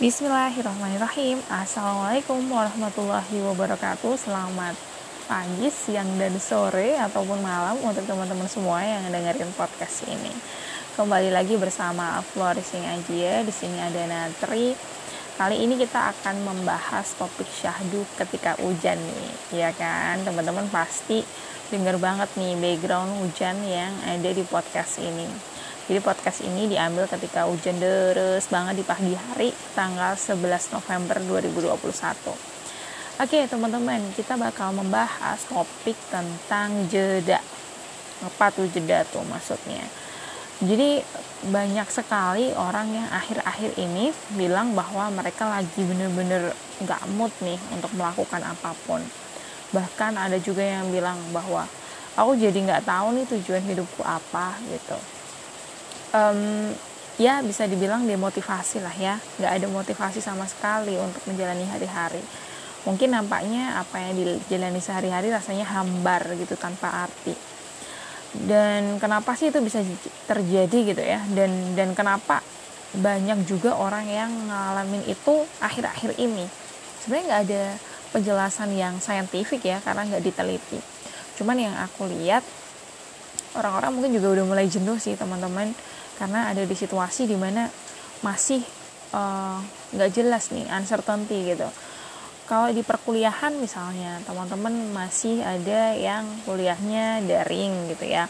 Bismillahirrahmanirrahim. Assalamualaikum warahmatullahi wabarakatuh. Selamat pagi, siang, dan sore Ataupun malam untuk teman-teman semua yang dengerin podcast ini. Kembali lagi bersama Flourishing Ajia Di sini ada Natri. Kali ini kita akan membahas topik syahdu ketika hujan nih Ya kan, teman-teman pasti denger banget nih background hujan yang ada di podcast ini jadi podcast ini diambil ketika hujan deres banget di pagi hari tanggal 11 November 2021. Oke teman-teman, kita bakal membahas topik tentang jeda. Apa tuh jeda tuh maksudnya? Jadi banyak sekali orang yang akhir-akhir ini bilang bahwa mereka lagi bener-bener gak mood nih untuk melakukan apa pun. Bahkan ada juga yang bilang bahwa aku jadi gak tahu nih tujuan hidupku apa gitu um, ya bisa dibilang demotivasi lah ya. Nggak ada motivasi sama sekali untuk menjalani hari-hari. Mungkin nampaknya apa yang dijalani sehari-hari rasanya hambar gitu tanpa arti. Dan kenapa sih itu bisa terjadi gitu ya? Dan dan kenapa banyak juga orang yang ngalamin itu akhir-akhir ini? Sebenarnya nggak ada penjelasan yang saintifik ya karena nggak diteliti. Cuman yang aku lihat orang-orang mungkin juga udah mulai jenuh sih teman-teman. Karena ada di situasi di mana masih eh, nggak uh, jelas nih uncertainty gitu. Kalau di perkuliahan misalnya teman-teman masih ada yang kuliahnya daring gitu ya.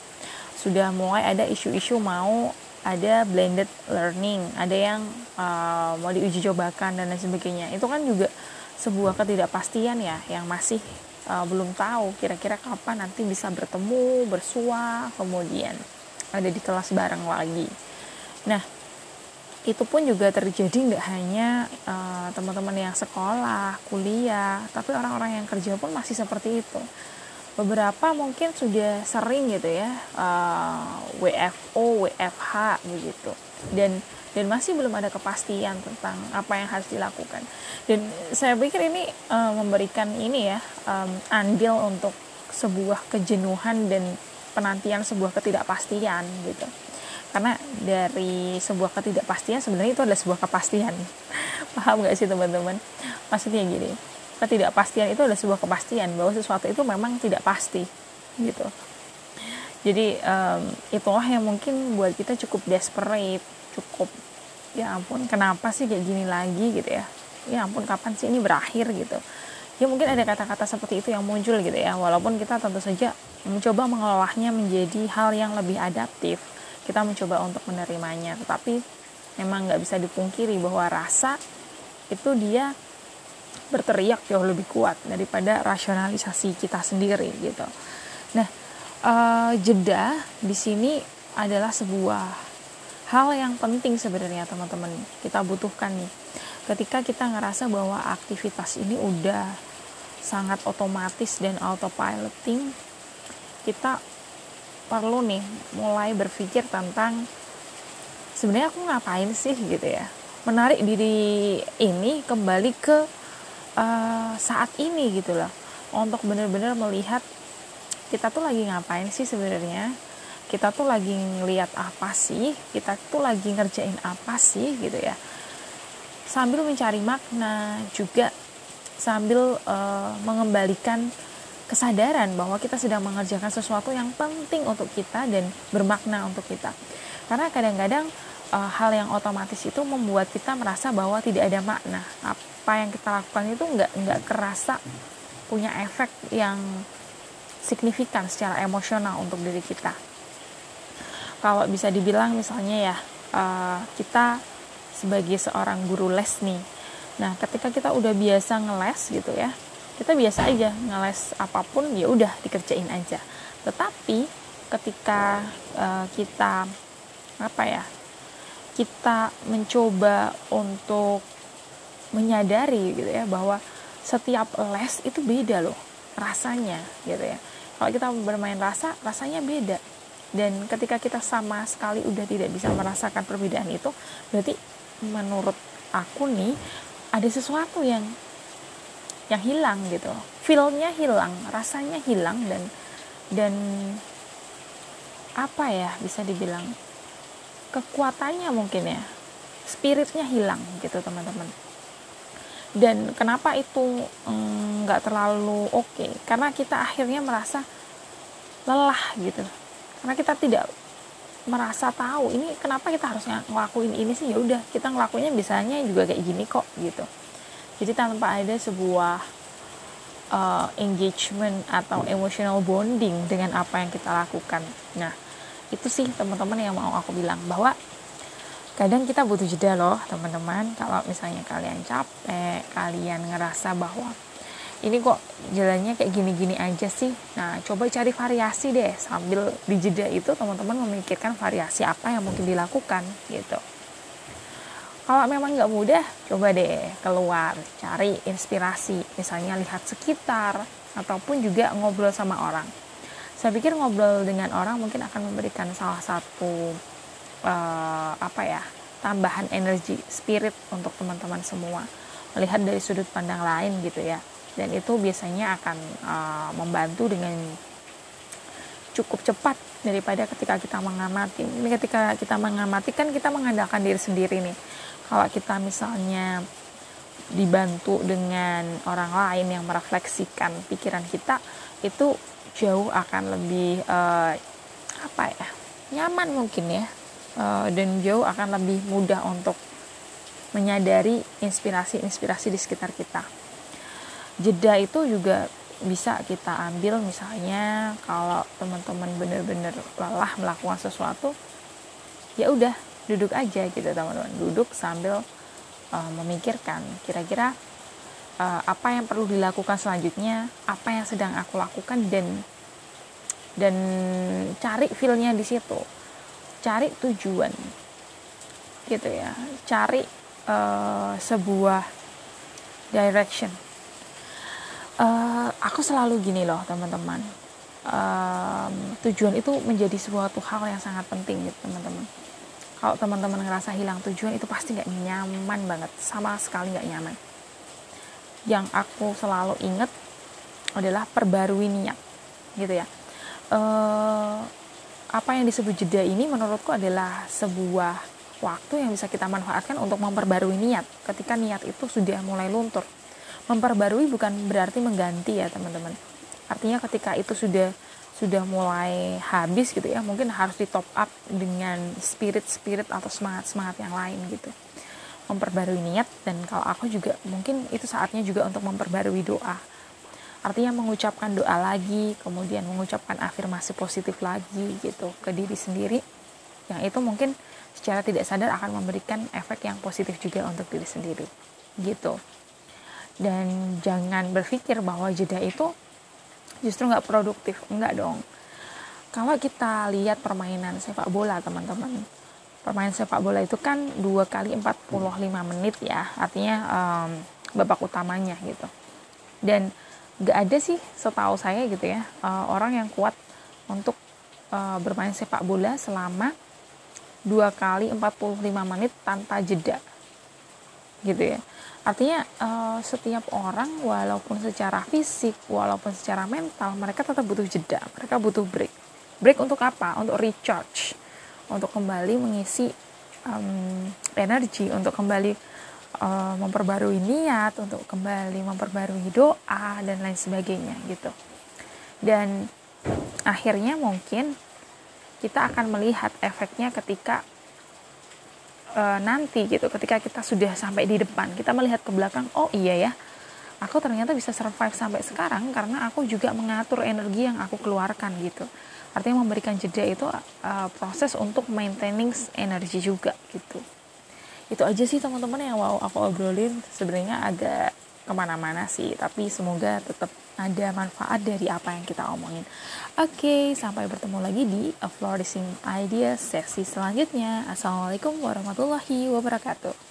Sudah mulai ada isu-isu mau ada blended learning ada yang uh, mau diuji cobakan dan lain sebagainya. Itu kan juga sebuah ketidakpastian ya yang masih uh, belum tahu kira-kira kapan nanti bisa bertemu bersua kemudian ada di kelas bareng lagi. Nah itu pun juga terjadi nggak hanya uh, teman-teman yang sekolah kuliah tapi orang-orang yang kerja pun masih seperti itu beberapa mungkin sudah sering gitu ya uh, eh, WFO WFH begitu. Dan dan masih belum ada kepastian tentang apa yang harus dilakukan. Dan saya pikir ini uh, memberikan ini ya um, andil untuk sebuah kejenuhan dan penantian sebuah ketidakpastian gitu. Karena dari sebuah ketidakpastian sebenarnya itu adalah sebuah kepastian. Paham gak sih teman-teman? Maksudnya gini ketidakpastian itu adalah sebuah kepastian bahwa sesuatu itu memang tidak pasti gitu. Jadi um, itulah yang mungkin buat kita cukup desperate cukup ya ampun kenapa sih kayak gini lagi? gitu ya. Ya ampun kapan sih ini berakhir? gitu. Ya mungkin ada kata-kata seperti itu yang muncul gitu ya. Walaupun kita tentu saja mencoba mengelolanya menjadi hal yang lebih adaptif kita mencoba untuk menerimanya. Tetapi memang nggak bisa dipungkiri bahwa rasa itu dia berteriak jauh lebih kuat daripada rasionalisasi kita sendiri gitu. Nah uh, jeda di sini adalah sebuah hal yang penting sebenarnya teman-teman. Kita butuhkan nih. Ketika kita ngerasa bahwa aktivitas ini udah sangat otomatis dan autopiloting kita perlu nih mulai berpikir tentang sebenarnya aku ngapain sih gitu ya. Menarik diri ini kembali ke uh, saat ini gitu loh. Untuk benar-benar melihat kita tuh lagi ngapain sih sebenarnya? Kita tuh lagi ngeliat apa sih? Kita tuh lagi ngerjain apa sih gitu ya? Sambil mencari makna juga sambil uh, mengembalikan kesadaran bahwa kita sedang mengerjakan sesuatu yang penting untuk kita dan bermakna untuk kita. Karena kadang-kadang uh, hal yang otomatis itu membuat kita merasa bahwa tidak ada makna. Apa yang kita lakukan itu nggak nggak kerasa punya efek yang signifikan secara emosional untuk diri kita. Kalau bisa dibilang misalnya ya uh, kita sebagai seorang guru les nih Nah, ketika kita udah biasa ngeles gitu ya, kita biasa aja ngeles apa pun ya udah dikerjain aja. Tetapi ketika uh, kita apa ya? Kita mencoba untuk menyadari gitu ya bahwa setiap les itu beda loh rasanya gitu ya. Kalau kita bermain rasa, rasanya beda. Dan ketika kita sama sekali udah tidak bisa merasakan perbedaan itu, berarti menurut aku nih ada sesuatu yang yang hilang gitu feelnya hilang rasanya hilang dan dan apa ya bisa dibilang kekuatannya mungkin ya. Spiritnya hilang gitu teman-teman. Dan kenapa itu mm, nggak mm, terlalu oke? Okay? karena kita akhirnya merasa lelah gitu. Karena kita tidak merasa tahu ini kenapa kita harus ngelakuin ini sih? Ya udah kita ngelakuinnya biasanya juga kayak gini kok gitu. Jadi tanpa ada sebuah uh, engagement atau emotional bonding dengan apa yang kita lakukan. Nah itu sih teman-teman yang mau aku bilang bahwa kadang kita butuh jeda loh teman-teman. Kalau misalnya kalian capek kalian ngerasa bahwa ini kok jalannya kayak gini-gini aja sih. Nah coba cari variasi deh. Sambil di jeda itu teman-teman memikirkan variasi apa yang mungkin dilakukan gitu. Kalau memang nggak mudah coba deh keluar cari inspirasi. Misalnya lihat sekitar ataupun juga ngobrol sama orang saya pikir ngobrol dengan orang mungkin akan memberikan salah satu uh, apa ya tambahan energi spirit untuk teman-teman semua melihat dari sudut pandang lain gitu ya. Dan itu biasanya akan uh, membantu dengan cukup cepat daripada ketika kita mengamati. Ini ketika kita mengamati kan kita mengandalkan diri sendiri nih. Kalau kita misalnya dibantu dengan orang lain yang merefleksikan pikiran kita itu jauh akan lebih uh, apa ya nyaman mungkin ya. Uh, dan jauh akan lebih mudah untuk menyadari inspirasi-inspirasi di sekitar kita. Jeda itu juga bisa kita ambil misalnya kalau teman-teman benar-benar lelah melakukan sesuatu ya udah duduk aja gitu teman-teman. Duduk sambil uh, memikirkan kira-kira uh, apa yang perlu dilakukan selanjutnya apa yang sedang aku lakukan dan dan cari feelnya di situ. Cari tujuan. Gitu ya. Cari uh, sebuah direction. Uh, aku selalu gini loh teman-teman. Um, tujuan itu menjadi suatu hal yang sangat penting gitu teman-teman. Kalau teman-teman ngerasa hilang tujuan itu pasti nggak nyaman banget. Sama sekali nggak nyaman yang aku selalu inget adalah perbarui niat gitu ya. Uh, apa yang disebut jeda ini menurutku adalah sebuah waktu yang bisa kita manfaatkan untuk memperbarui niat. Ketika niat itu sudah mulai luntur. Memperbarui bukan berarti mengganti ya teman-teman. Artinya ketika itu sudah sudah mulai habis gitu ya mungkin harus di top up dengan spirit spirit atau semangat semangat yang lain gitu memperbarui niat dan kalau aku juga mungkin itu saatnya juga untuk memperbarui doa. Artinya mengucapkan doa lagi kemudian mengucapkan afirmasi positif lagi gitu ke diri sendiri yang itu mungkin secara tidak sadar akan memberikan efek yang positif juga untuk diri sendiri gitu. Dan jangan berpikir bahwa jeda itu justru nggak produktif enggak dong. Kalau kita lihat permainan sepak bola teman-teman permainan sepak bola itu kan dua kali 45 menit ya. Artinya um, babak utamanya gitu. Dan nggak ada sih setahu saya gitu ya uh, orang yang kuat untuk uh, bermain sepak bola selama dua kali 45 menit tanpa jeda. Gitu ya. Artinya uh, setiap orang walaupun secara fisik walaupun secara mental mereka tetap butuh jeda. Mereka butuh break. Break untuk apa? Untuk recharge untuk kembali mengisi um, energi untuk kembali uh, memperbarui niat untuk kembali memperbarui doa dan lain sebagainya gitu. Dan akhirnya mungkin kita akan melihat efeknya ketika e, nanti gitu ketika kita sudah sampai di depan. Kita melihat ke belakang oh iya ya aku ternyata bisa survive sampai sekarang karena aku juga mengatur energi yang aku keluarkan gitu. Artinya memberikan jeda itu uh, proses untuk maintaining energi juga gitu. Itu aja sih teman-teman yang mau aku obrolin. Sebenarnya agak ke mana-mana sih tapi semoga tetap ada manfaat dari apa yang kita omongin. Oke okay, sampai bertemu lagi di A Flourishing Idea sesi selanjutnya. Assalamualaikum warahmatullahi wabarakatuh